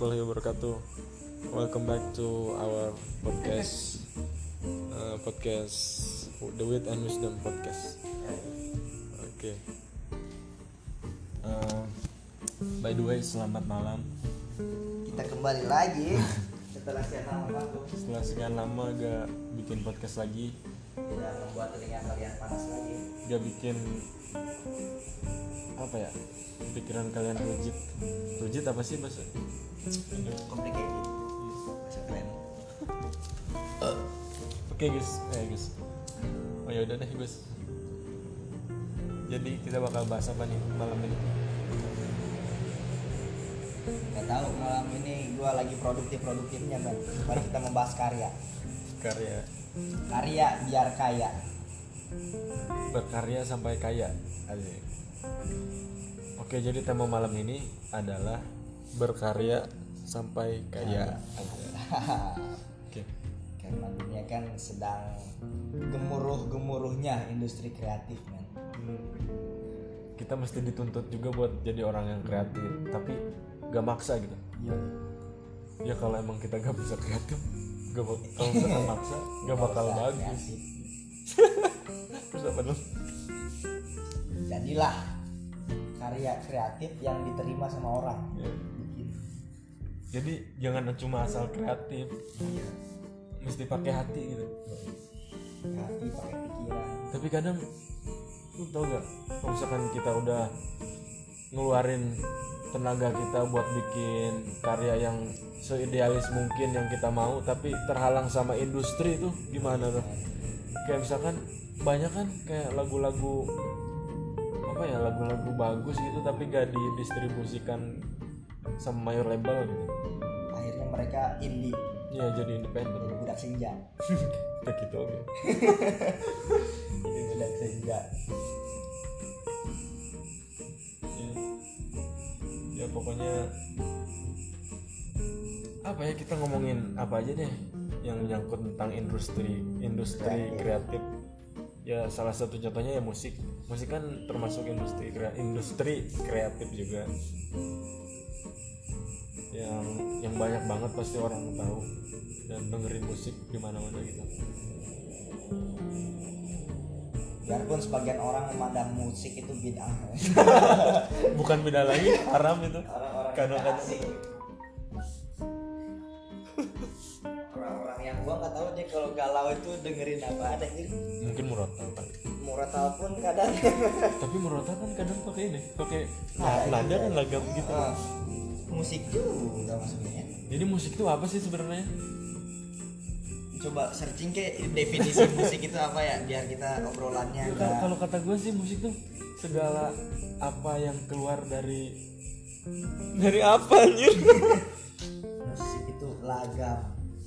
warahmatullahi wabarakatuh. Welcome back to our podcast, uh, podcast The Wit and Wisdom podcast. Oke. Uh, by the way, selamat malam. kita kembali lagi setelah sekian lama waktu Setelah sekian lama gak bikin podcast lagi, tidak membuat telinga kalian panas lagi gak bikin apa ya? Pikiran kalian rujit. Rujit apa sih bahasa? Complicated bahasa keren Oke guys, eh guys. Oh ya udah deh guys. Jadi kita bakal bahas apa nih malam ini? nggak tahu malam ini gua lagi produktif produktifnya kan mari kita membahas karya Karya karya biar kaya berkarya sampai kaya. Asik. Oke, jadi tema malam ini adalah berkarya sampai kaya. Asik. Oke. karena dunia kan sedang gemuruh gemuruhnya industri kreatif men Kita mesti dituntut juga buat jadi orang yang kreatif, tapi gak maksa gitu. Yo, Ya kalau emang kita gak bisa kreatif, gak bak- kalau misalkan maksa, gak bakal bagus. Terus apa dong? jadilah karya kreatif yang diterima sama orang Ya. Jadi jangan cuma asal kreatif, mesti pakai hati gitu. hati pakai pikiran Tapi kadang lu tau gak, kalau misalkan kita udah ngeluarin tenaga kita buat bikin karya yang seidealis mungkin yang kita mau, tapi terhalang sama industri itu gimana tuh? Kayak misalkan banyak kan kayak lagu-lagu apa ya lagu-lagu bagus gitu tapi gak didistribusikan sama mayor label gitu. akhirnya mereka indie. Ya jadi independen. jadi budak senja. Kayak gitu oke. jadi budak senja. Ya, ya pokoknya apa ya kita ngomongin apa aja deh yang menyangkut tentang industri industri kreatif. ya salah satu contohnya ya musik. Musik kan termasuk industri industri kreatif juga yang yang banyak banget pasti orang tahu dan dengerin musik di mana-mana gitu. Biarpun sebagian orang memandang musik itu bid'ah bukan beda lagi haram itu. Kadang-kadang asing orang-orang yang gua nggak tahu deh kalau galau itu dengerin apa ada jadi mungkin murotal kali Muratal pun kadang. Tapi murotal kan kadang pakai ini pakai Nah, nada iya. kan lagam gitu. Ah, musik juga maksudnya. Jadi musik itu apa sih sebenarnya? Coba searching ke definisi musik itu apa ya biar kita obrolannya Ya, kalau enggak kalau kata gue sih musik tuh segala apa yang keluar dari dari apa anjir? Musik itu lagam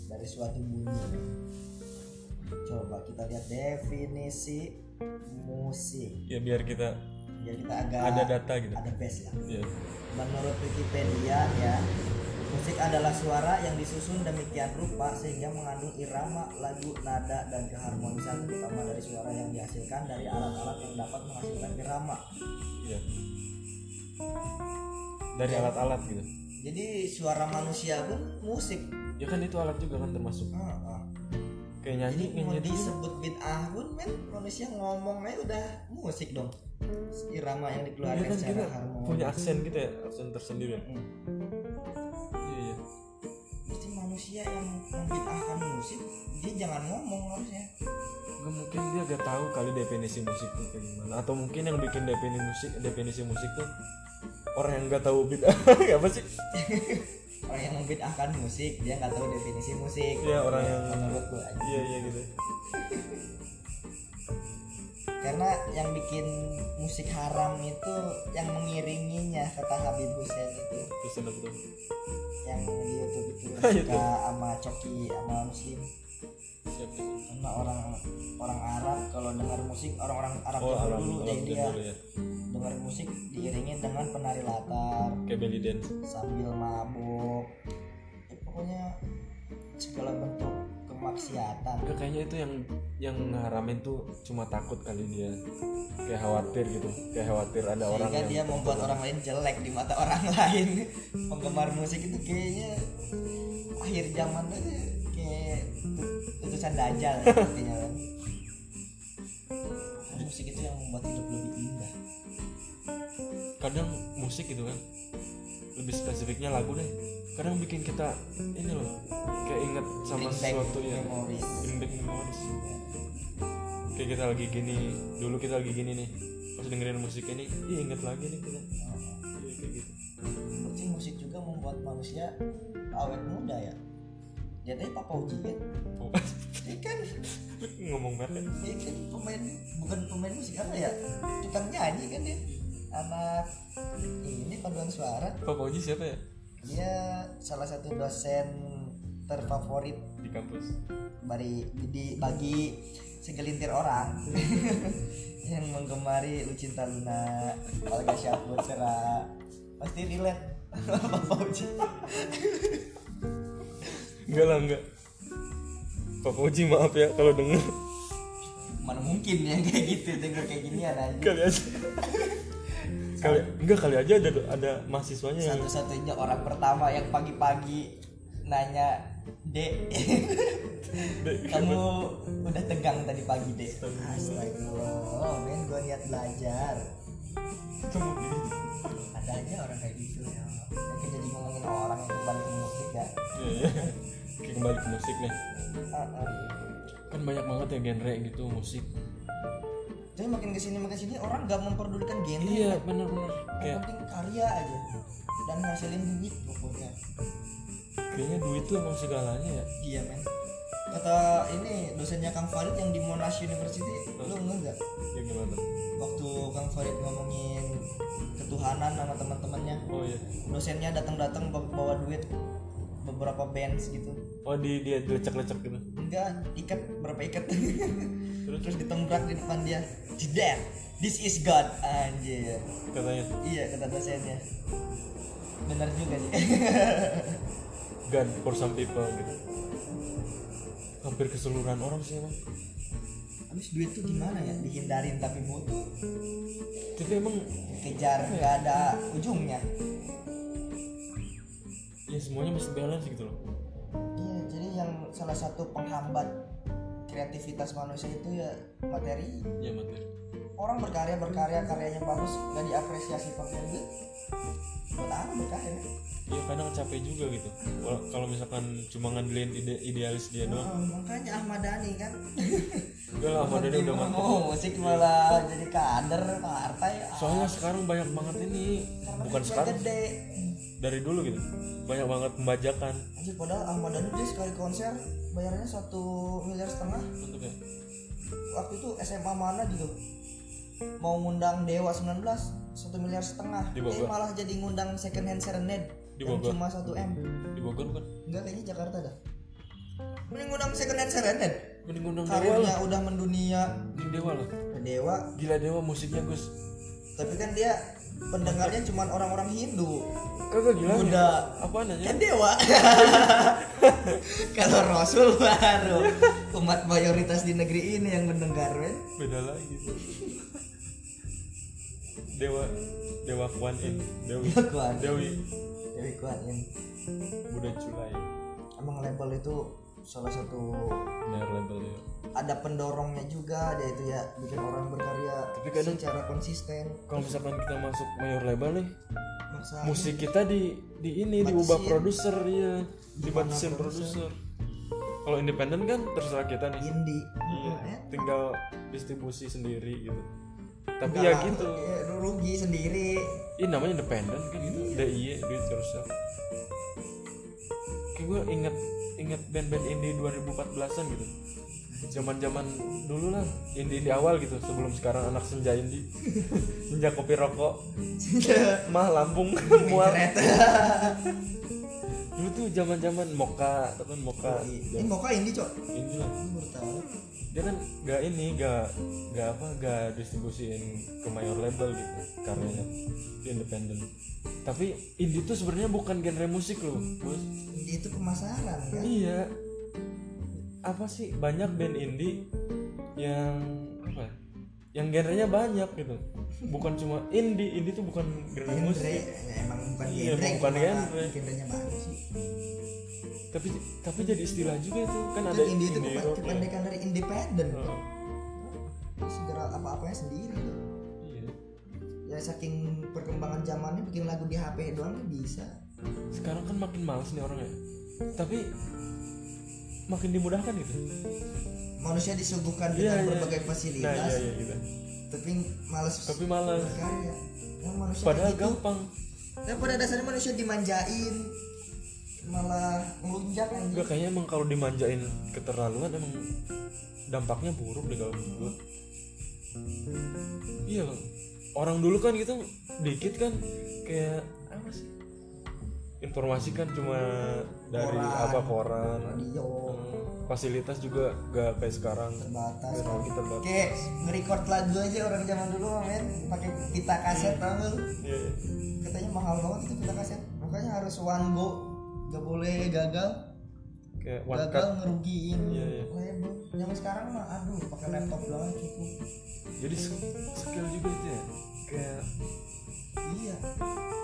dari suatu bunyi. Coba kita lihat definisi musik. Ya biar kita biar kita agak ada data gitu. ada base lah ya menurut Wikipedia ya musik adalah suara yang disusun demikian rupa sehingga mengandung irama lagu nada dan keharmonisan terutama dari suara yang dihasilkan dari alat-alat yang dapat menghasilkan irama. Ya dari alat-alat gitu. Jadi suara manusia pun musik. Ya kan itu alat juga kan termasuk. Ah. Kayak nyanyi jadi mau nyanyi. disebut bid'ah pun men manusia ngomong aja udah musik dong. Irama yang dikeluarkan kan secara kita harmonis punya aksen gitu ya aksen tersendiri. Ya Hmm. iya iya. Berarti manusia yang membid'ahkan musik dia jangan ngomong harusnya. Nggak mungkin dia gak tahu kali definisi musik tuh kayak gimana. Atau mungkin yang bikin definisi musik definisi musik tuh orang yang nggak tahu bid apa sih orang yang membid'ahkan musik dia nggak tahu definisi musik. Iya, orang yang- menurut gua aja. iya iya gitu. Karena yang bikin musik haram itu yang mengiringinya kata Habib Hussein itu. Ada betul yang di YouTube itu Ah, suka sama coki sama muslim. Siap karena orang orang Arab kalau dengar musik orang-orang Arab oh dulu dia. dulu ya dengar musik diiringi dengan penari latar. Kayak belly dance sambil mabuk. Ya, pokoknya segala bentuk kemaksiatan. Enggak, kayaknya itu yang yang ngaramin tuh cuma takut kali dia. Kayak khawatir gitu. Kayak khawatir ada orang sehingga yang dia membuat orang lain jelek di mata orang lain. Penggemar musik itu kayaknya akhir zaman aja kayak tu- utusan dajal ya, sepertinya kan. Musik itu yang membuat hidup indah kadang musik gitu kan lebih spesifiknya lagu deh. Kadang bikin kita ini loh kayak inget sama Bring sesuatu ya memories. bring back memories. Kayak kita lagi gini dulu kita lagi gini nih pas dengerin musik ini ih inget lagi nih kita. Iya, kayak gitu. Berarti musik juga membuat manusia awet muda ya. Tadi Papa Uji kan? Oh, dia kan? Ngomong merek dia kan? Pemain bukan pemain musik apa ya? Tukang nyanyi kan dia anak ini paduan suara. Pak Oji siapa ya? Dia salah satu dosen terfavorit di kampus. Bagi di bagi segelintir orang yang menggemari Lucinta Luna, Olga Syahputra pasti relate. Sama Fauji enggak lah enggak. Pak Oji maaf ya kalau denger. Mana mungkin yang kayak gitu denger kayak gini aja. Kali aja kali enggak kali aja ada ada mahasiswanya yang satu-satunya orang pertama yang pagi-pagi nanya dek Dek, kamu udah tegang tadi pagi dek? Astagfirullah men gue niat belajar. Ada aja orang kayak gitu ya. Oke, jadi ngomongin orang yang kembali ke musik ya. Iya, iya. Oke, kembali ke musik nih. Ah, ah. kan banyak banget ya genre gitu musik Jadi makin ke sini makin ke sini orang gak memperdulikan genre. iya bener-bener Yang kayak penting karya aja dan ngasilin duit pokoknya. kayaknya duit tuh emang segalanya ya Iya men. Kata ini dosennya Kang Farid yang di Monash University, lu enggak nggak? ya gimana Waktu Kang Farid ngomongin ketuhanan sama teman-temannya, oh iya dosennya datang-datang bawa duit beberapa bands gitu. Oh di dia dilecek-lecek gitu Enggak, ikat berapa ikat. terus Terus ditembrak di depan dia. Tidak, this is God anjir. katanya Iya kata dosennya. Benar juga sih. gun for some people gitu hampir keseluruhan orang sih emang Habis duit tuh gimana ya? Dihindarin tapi butuh. tapi emang Dikejar nggak ada ujungnya. ya semuanya mesti balance gitu loh Iya, salah satu penghambat kreativitas manusia itu ya materi. ya materi Orang berkarya berkarya karyanya bagus nggak diapresiasi duit. Buat apa berkarya? ya kadang capek juga gitu Kalau- kalau misalkan cuma ngandelin ide idealis dia doang Oh, makanya Ahmad Dhani kan. enggak lah Ahmad Dhani udah mantap Oh, musik malah jadi kader partai. soalnya sekarang banyak banget ini Karena bukan duit sekarang gede. Dari dulu gitu. Banyak banget pembajakan. Anjir padahal Ahmad Dhani dia sekali konser bayarnya satu miliar setengah. Untuk ya waktu itu SMA mana gitu? Mau ngundang Dewa 19 satu miliar setengah. Di eh Bogor. malah jadi ngundang second hand serenade Di Bogor. cuma 1 m. Di Bogor kan enggak kayaknya Jakarta dah. Mending ngundang second hand serenade. Mending undang Dewa karirnya udah mendunia. Mending Dewa lah. Dewa. Gila Dewa musiknya Gus. Tapi kan dia pendengarnya cuma orang-orang Hindu. Kagak gila. Buddha. apaan aja? Kan Dewa. Kalau Rasul baru. Umat mayoritas di negeri ini yang mendengar men. Beda lagi Dewa Dewa Kuan In Dewi. Kuan. Dewi. Dewi Kuanin Buddha Culai. Emang label itu salah satu Benar label ya ada pendorongnya juga ada itu ya bikin orang berkarya Tapi kadang- secara konsisten. kalau misalkan kita masuk mayor label nih maksa musik kita di di ini diubah produser iya. Gimana dibatasin produser? kalau independen kan terserah kita nih. Indie. Iya Ya, tinggal distribusi sendiri gitu. Tapi enggak ya lah, gitu. ya, rugi sendiri. Ini namanya independen kan gitu. DIY do it yourself kayak gue inget inget band-band indie 2014an gitu. Zaman zaman dulu lah indie indie awal gitu sebelum sekarang anak senja indie. Senja kopi rokok. Mah Lampung mual dulu tuh zaman zaman moka atau kan moka ini mau kah indie cok lah. Ini tahu. Dia kan gak ini gak gak apa gak distribusiin ke mayor label gitu karyanya. Independen. Tapi indie tuh sebenarnya bukan genre musik loh bos. Indie itu pemasaran kan? Iya. Apa sih? Banyak band indie yang ya, yang genrenya banyak gitu. Bukan cuma indie indie tuh bukan genre genre musik. ya, emang bukan Iya, genre bukan genre. genrenya banyak sih. Tapi tapi jadi istilah juga itu. Kan ada indie itu indie rock ya. kependekan dari independen. Heeh, segera apa-apanya sendiri. Tuh. iya. ya saking perkembangan zamannya bikin lagu di HP doang kan bisa. Sekarang kan makin males nih orangnya. Tapi makin dimudahkan gitu manusia disuguhkan Iya, dengan iya. berbagai nah fasilitas iya iya gitu tapi males tapi malas berkarya yang manusia padahal gitu gampang dan pada dasarnya manusia dimanjain malah melunjak Enggak kayaknya emang kalau dimanjain keterlaluan emang dampaknya buruk deh kalau menurut. Iya. Orang dulu kan gitu dikit kan kayak apa sih? Informasi kan cuma dari Koran. apa koran. radio Hmm, fasilitas juga gak kayak sekarang. terbatas Teknologi terbatas. kayak nge-record lagu aja orang zaman dulu men pakai pita kaset tau gak lu? Iya, katanya mahal banget itu pita kaset makanya harus one go gak boleh gagal Kayak gagal cut. ngerugiin Iya, iya. Zaman sekarang mah aduh pakai laptop doang cukup. Jadi sk- skill juga itu ya. Kayak iya.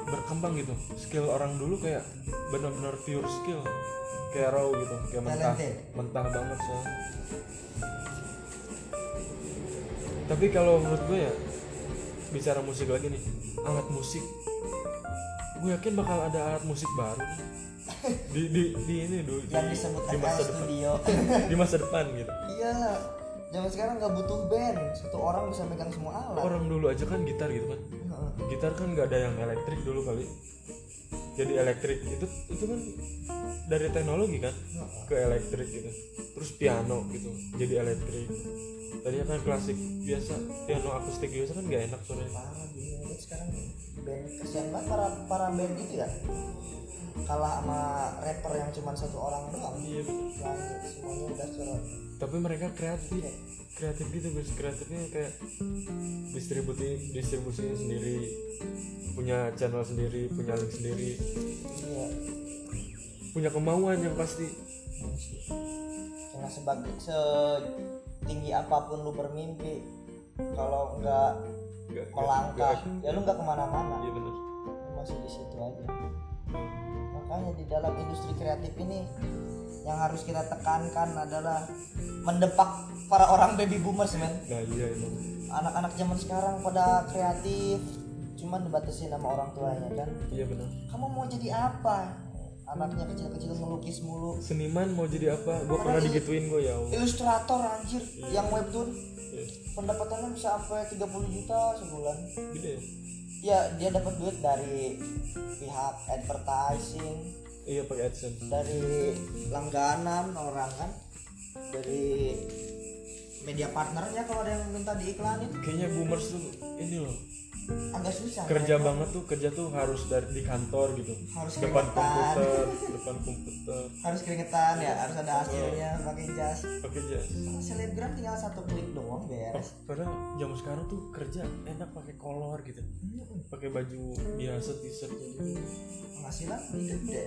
berkembang gitu. Skill orang dulu kayak benar-benar pure skill. Kayak raw gitu kayak mentah. Mentah banget soalnya. Tapi kalau menurut gue ya bicara musik lagi nih alat musik. Gue yakin bakal ada alat musik baru nih. Di di di ini dulu di, disebut di masa depan. Studio. Di masa depan gitu. Iya zaman sekarang nggak butuh band. Satu orang bisa megang semua alat. Orang dulu aja kan gitar gitu kan. Gitar kan nggak ada yang elektrik dulu kali. Jadi elektrik itu itu kan dari teknologi kan ke elektrik gitu. Terus piano gitu jadi elektrik tadinya kan klasik biasa piano akustik biasa kan nggak enak suaranya. Parah Tapi sekarang band kesian banget para para band itu ya. Kalah sama rapper yang cuma satu orang doang. Iya. Lain, semuanya udah suara tapi mereka kreatif kreatif gitu guys kreatifnya kayak distribusi distribusinya sendiri punya channel sendiri punya link sendiri. Iya. Punya kemauan yang pasti. Karena sebagai setinggi apa pun lu bermimpi kalau nggak melangkah nggak- ya lu nggak ke mana-mana. Iya benar masih di situ aja. Makanya di dalam industri kreatif ini yang harus kita tekankan adalah mendepak para orang baby boomers men. Nah iya emang anak-anak zaman sekarang pada kreatif cuman dibatasin sama orang tuanya kan? Iya benar kamu mau jadi apa anaknya kecil-kecil melukis mulu. Seniman mau jadi apa? Gue pernah digituin gue ya Allah. Ilustrator anjir yang webtoon. Iya. pendapatannya bisa sampai 30 juta sebulan. Gede ya? Ya dia dapat duit dari pihak advertising. Iya pakai adsense. Dari langganan orang kan? Dari media partnernya kalau ada yang minta diiklanin. Kayaknya boomers tuh ini loh agak susah. Kerja mereka. banget tuh kerja tuh harus dari di kantor gitu. Harus depan keringetan. komputer depan komputer. Harus keringetan ya. Harus ada hasilnya pakai jas. Pakai jas. Selebgram tinggal satu klik doang beres. Padahal zaman sekarang tuh kerja enak pakai kolor gitu. Pakai baju biasa t-shirt gitu. Penghasilan gede.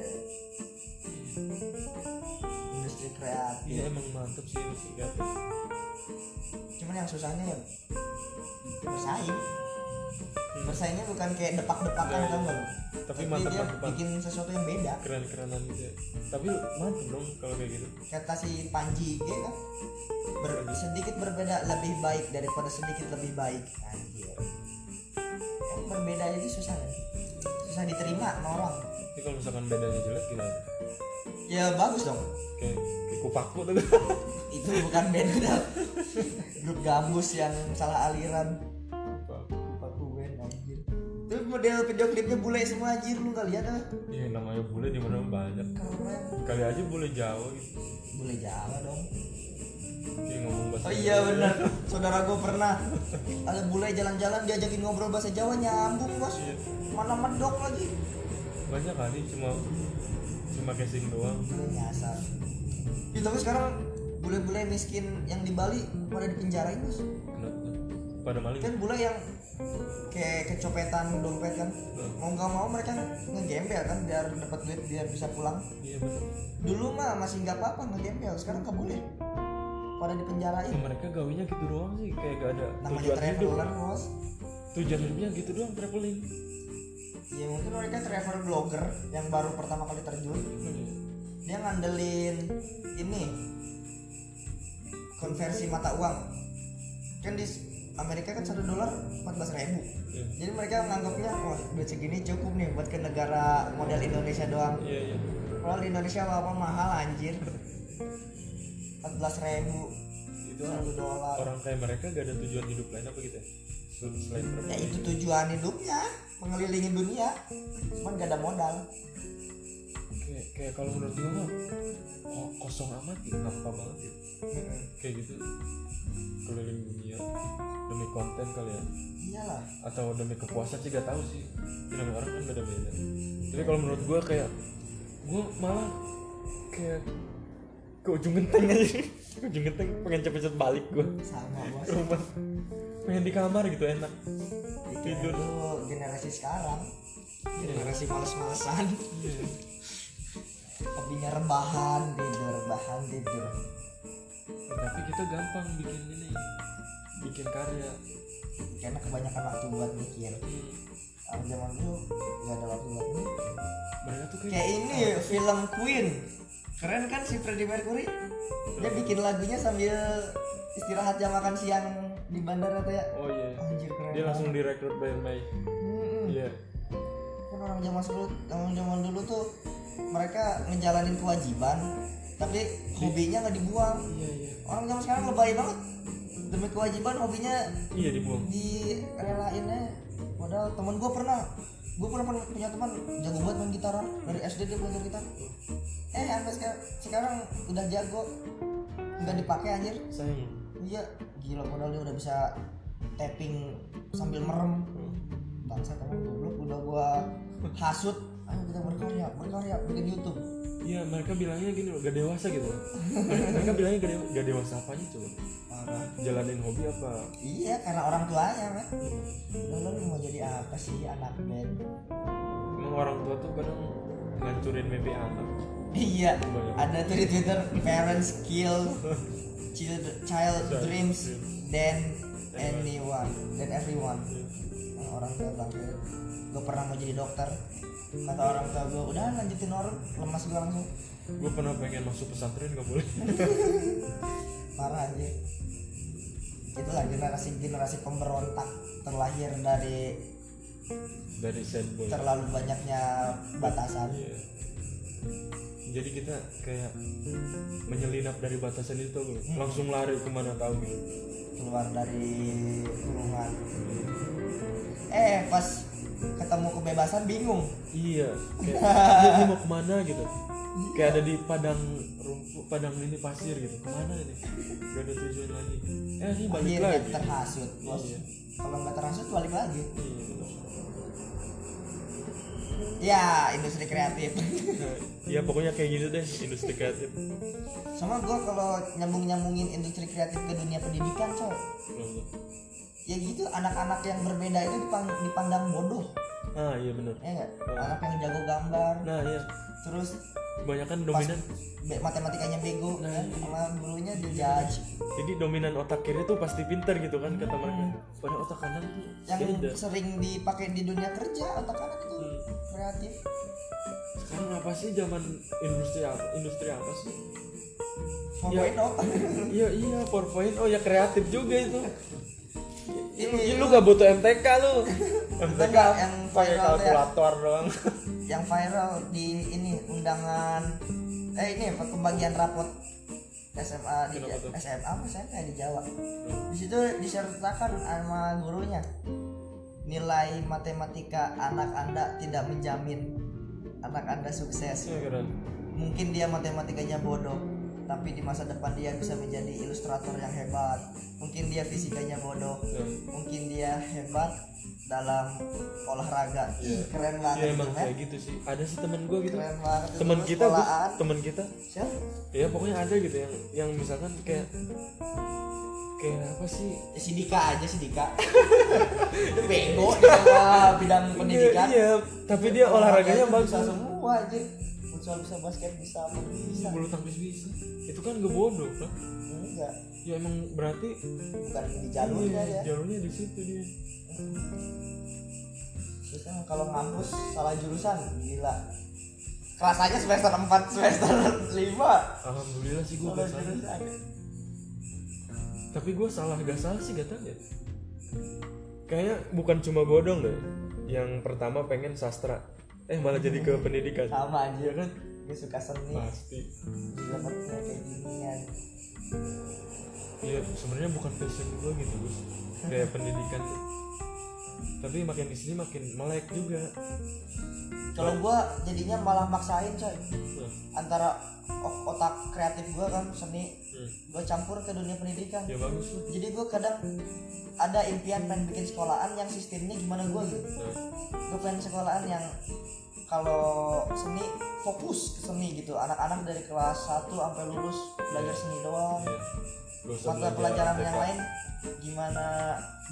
Industri kreatif. Iya emang mantep sih sih kreatif. cuman yang susahnya ya bersaing bersaingnya bukan kayak depak-depakan kan iya. lu? Tapi dia mantep-mantepan bikin sesuatu yang beda. Keren-kerenan gitu ya. tapi mantep dong kalau kayak gitu. Kata si Panji G kan? Ber- sedikit berbeda lebih baik daripada sedikit lebih baik. Anjir. Yang berbeda aja susah kan? Susah diterima sama orang tapi kalau misalkan bedanya jelek gimana? Ya bagus dong. Kayak, kayak kupaku tuh. Itu bukan beda. Grup gabus yang salah aliran model video klipnya bule semua anjir lu gak lihat ah ya namanya bule di mana banyak. Keren. Kali aja bule jawa gitu. Bule Jawa dong. Kayak ngomong bahasa oh iya benar. Saudara gue pernah ada bule jalan-jalan diajakin ngobrol bahasa Jawa nyambung bos. Iya. mana medok lagi. Banyak kali cuma cuma casing doang. Nyasar ya, tapi sekarang bule-bule miskin yang di Bali pada dipenjarain bos? Pada maling. Kan bule yang kayak kecopetan dompet kan. Mau nggak mau mereka ngegembel kan biar dapat duit biar bisa pulang. Iya benar dulu mah masih nggak apa-apa ngegembel sekarang nggak boleh. Pada dipenjarain. Ya, mereka gawinya gitu doang sih kayak gak ada namanya tujuan hidup. traveler bos. Tujuan hidupnya gitu doang traveling. Ya mungkin mereka travel blogger yang baru pertama kali terjun. Dia ngandelin ini konversi mata uang. Kan di Amerika kan satu dolar 14.000 ribu. Iya. jadi mereka menganggapnya wah duit segini cukup nih buat ke negara model Indonesia doang. Iya iya. Kalau di Indonesia apa, -apa mahal anjir. 14.000 ribu. Itu satu dolar. orang kayak mereka gak ada tujuan hidup lain apa gitu ya? Sel- selain ya itu tujuan hidupnya mengelilingi dunia. Cuman gak ada modal kayak kayak kalau menurut gue mah oh, kosong amat gitu hampa banget gitu. Kayak gitu. Keliling dunia demi konten kali ya. Iyalah. Atau demi kepuasan sih gak tahu sih. Namanya orang kan beda beda tapi kalau menurut gue kayak gue malah kayak ke ujung genteng aja. Ke ujung genteng pengen cepet-cepet balik gue sama bos rumah. Pengen di kamar gitu enak. Tidur. itu generasi sekarang. Generasi males-malesan. Iya. Hobinya rebahan tidur rebahan tidur. Tapi kita gampang bikin ini bikin karya. Karena kebanyakan waktu buat mikir. Hmm. orang zaman dulu gak ada waktu buat mikir. Mereka tuh kayak kayak ini film Queen. Keren kan si Freddie Mercury? Dia bikin lagunya sambil istirahat jam makan siang di bandara tuh ya. Oh iya. Anjir keren dia langsung banget. direkrut by May. Mm-mm. iya. Kan orang zaman dulu zaman zaman dulu tuh mereka ngejalanin kewajiban tapi hobinya nggak dibuang. Iya iya. Orang zaman sekarang lebay banget. Demi kewajiban hobinya iya dibuang. direlainnya. Padahal temen gue pernah gue pernah punya teman jago banget main gitar. Dari SD dia belajar gitar. Eh sampai sekarang, sekarang udah jago. Nggak dipakai anjir. Sayang. Iya gila padahal dia udah bisa tapping sambil merem. Bangsa teman goblok. Udah gua hasut ayo kita berkarya berkarya bikin YouTube. Iya mereka bilangnya gini gak dewasa gitu. Mereka bilangnya gak, dewa- gak dewasa apanya coba? Parah. jalanin hobi apa? Iya karena orang tuanya kan udah lu mau jadi apa sih anak band? Emang orang tua tuh kadang ngancurin mimpi anak. Iya Banyak. ada tuh di Twitter parents kill child, child dreams than anyone. than everyone. Nah, orang tua bangke gue pernah mau jadi dokter kata orang tua gue udah lanjutin orang lemas gue langsung. Gue pernah pengen masuk pesantren gak boleh. Parah aja itulah generasi generasi pemberontak terlahir dari dari boy. terlalu banyaknya batasan. Iya. jadi kita kayak menyelinap dari batasan itu tuh langsung lari ke mana tahu gitu keluar dari kurungan eh pas ketemu kebebasan bingung. Iya kayak ini, mau ke mana? gitu. Kayak ada di padang rumput padang ini pasir gitu. Ke mana ini? Gak ada tujuan lagi. Eh ini balik akhirnya lagi. terhasut. Bos Iya. kalau nggak terhasut balik lagi. Iya, ya industri kreatif. Nah, ya pokoknya kayak gitu deh industri kreatif. Sama gue kalau nyambung nyambungin industri kreatif ke dunia pendidikan coy ya gitu anak-anak yang berbeda itu dipang- dipandang bodoh. Ah iya bener. Ya nggak? Anak yang jago gambar nah iya. terus kebanyakan dominan. be- matematikanya bego Nah, kan? iya. sama gurunya dijudge jadi dominan otak kiri tuh pasti pinter gitu kan kata mereka. Pada otak kanan tuh yang beda sering dipakai di dunia kerja otak kanan itu Hmm. kreatif. Sekarang apa sih zaman industri apa industri apa sih? 4.0 iya iya PowerPoint oh ya kreatif juga itu Ini, Ih, lu gak butuh MTK lu. MTK yang pakai ya. kalkulator doang. Yang viral di ini undangan eh ini apa pembagian rapot SMA di? SMA apa SMA di Jawa. Di situ disertakan sama gurunya. Nilai matematika anak anda tidak menjamin anak anda sukses. Iya, mungkin dia matematikanya bodoh tapi di masa depan dia bisa menjadi ilustrator yang hebat. Mungkin dia fisikanya bodoh. Ya. mungkin dia hebat dalam olahraga. Ih, keren Iya banget emang itu, men. kayak gitu sih. Ada sih temen gue gitu. Keren banget temen men. kita temen kita. Siapa? ya pokoknya ada gitu yang yang misalkan kayak kayak apa sih? Ya, si Dika aja si Dika. Itu bego dia bidang pendidikan. iya, iya tapi dia olahraganya Olahraga bagus. semua aja futsal bisa basket bisa apa bisa? Bulu tangkis bisa. Itu kan gak bodoh kan enggak. Ya emang berarti bukan di jalurnya iya, ya. jalurnya di situ dia. Terus kan kalau ngampus salah jurusan gila. Rasanya semester 4 semester 5 alhamdulillah sih gue salah gak salah. tapi gue salah gak salah sih gak tahu ya. Kayaknya bukan cuma gue dong deh yang pertama pengen sastra eh malah jadi ke pendidikan. Sama aja kan gue suka seni. Pasti. Dapatnya kayak ginian ya sebenarnya bukan passion gue gitu Gus. Kayak pendidikan. tuh tapi makin di sini makin melek juga. Kalau gua jadinya malah maksain coy. Nah, antara otak kreatif gua kan seni hmm. gua campur ke dunia pendidikan. Ya bagus jadi gua kadang ada impian pengen bikin sekolahan yang sistemnya gimana gua gitu. Nah, gue pengen sekolahan yang kalau seni fokus ke seni gitu. Anak-anak dari kelas 1 sampai lulus belajar seni doang. Usah mata pelajaran yang lain gimana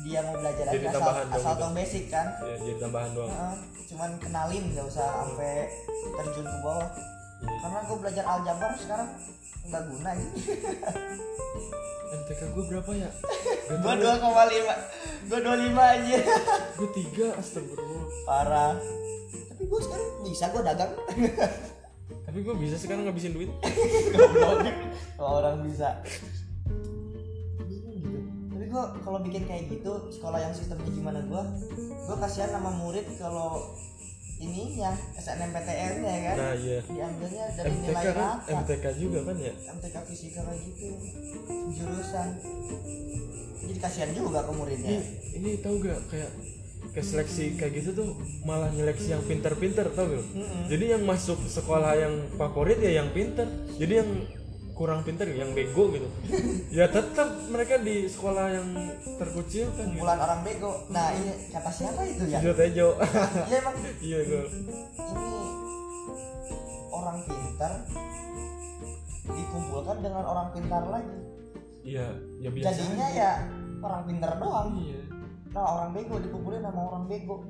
dia mau belajar Jadi aja asal, asal gitu. Basic kan? Ya jadi tambahan doang. Heeh, cuman kenalin nggak usah sampai terjun ke bawah. Iya. karena gue belajar aljabar sekarang nggak guna gitu MTK gue berapa ya? Gue dua koma lima gue dua lima aja. Gue tiga astagfirullah. Parah. Tapi gue sekarang bisa gue dagang. Tapi gue bisa sekarang ngabisin duit. Kalau orang bisa gue kalau bikin kayak gitu sekolah yang sistemnya gimana gue gue kasihan sama murid kalau ininya SNMPTN ya kan? Nah iya. Diambilnya dari MTK nilai kan? rata MTK juga kan ya? MTK fisika kayak gitu jurusan. Jadi kasihan juga ke muridnya. Ini, ini tahu gak kayak ke seleksi kayak gitu tuh malah nyeleksi yang pinter-pinter tau gak? Mm-mm. jadi yang masuk sekolah yang favorit ya yang pinter. Jadi yang kurang pinter yang bego gitu. Ya tetap mereka di sekolah yang terkucil kan gitu. kumpulan orang bego. Nah ini kata siapa itu ya? Jo Tejo. Iya emang. Iya gue ini orang pintar dikumpulkan dengan orang pintar lagi. Iya ya biasa jadinya aja. ya orang pintar doang. Iya. Nah orang bego dikumpulin sama orang bego.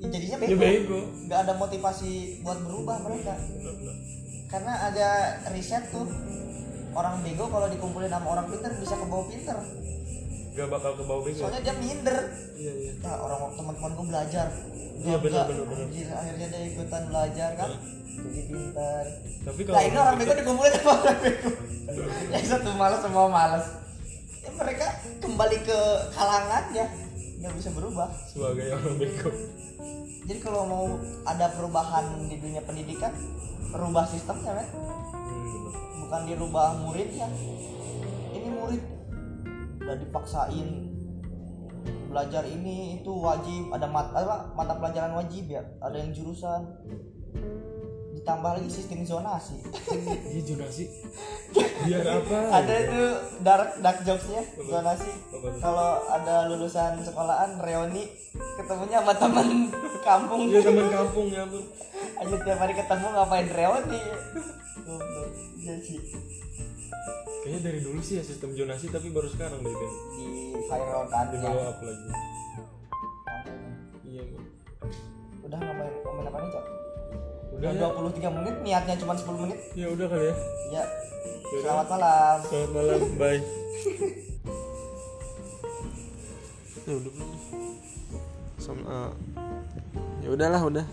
Ya, jadinya ya bego. bego. Nggak ada motivasi buat berubah mereka. Karena ada riset tuh orang bego kalau dikumpulin sama orang pintar bisa ke bawah pintar gak bakal ke bawah bego soalnya dia minder. Iya iya. Nah orang teman-teman gue belajar. Iya, benar, benar, akhirnya dia ikutan belajar kan? Jadi pintar tapi kalau nah ini orang bego dikumpulin sama orang bego. Yang satu malas semua malas. Ya mereka kembali ke kalangannya. Nggak bisa berubah. Sebagai orang bego. Jadi kalau mau ada perubahan di dunia pendidikan merubah sistemnya kan Hmm, bukan dirubah muridnya ini murid. Udah dipaksain. Belajar ini itu wajib. Ada mata apa, mata pelajaran wajib ya. Ada yang jurusan. Ditambah lagi sistem zonasi. Iya zonasi. Biar apa? Ada itu dark dark jokesnya zonasi. Kalau ada lulusan sekolahan reuni ketemunya sama teman kampung. Iya teman kampung ya aja tiap hari ketemu ngapain Goblok. Iya sih. Kayaknya dari dulu sih ya sistem zonasi tapi baru sekarang deh kan di viral kan. Di ya. follow up lagi. Iya Bu. udah ngomongin ngomongin apa nih cok udah ya. 23 menit niatnya cuma 10 menit. Ya udah kali ya. Ya selamat malam. Selamat malam bye. Ya udah belum. Sama ya udahlah udah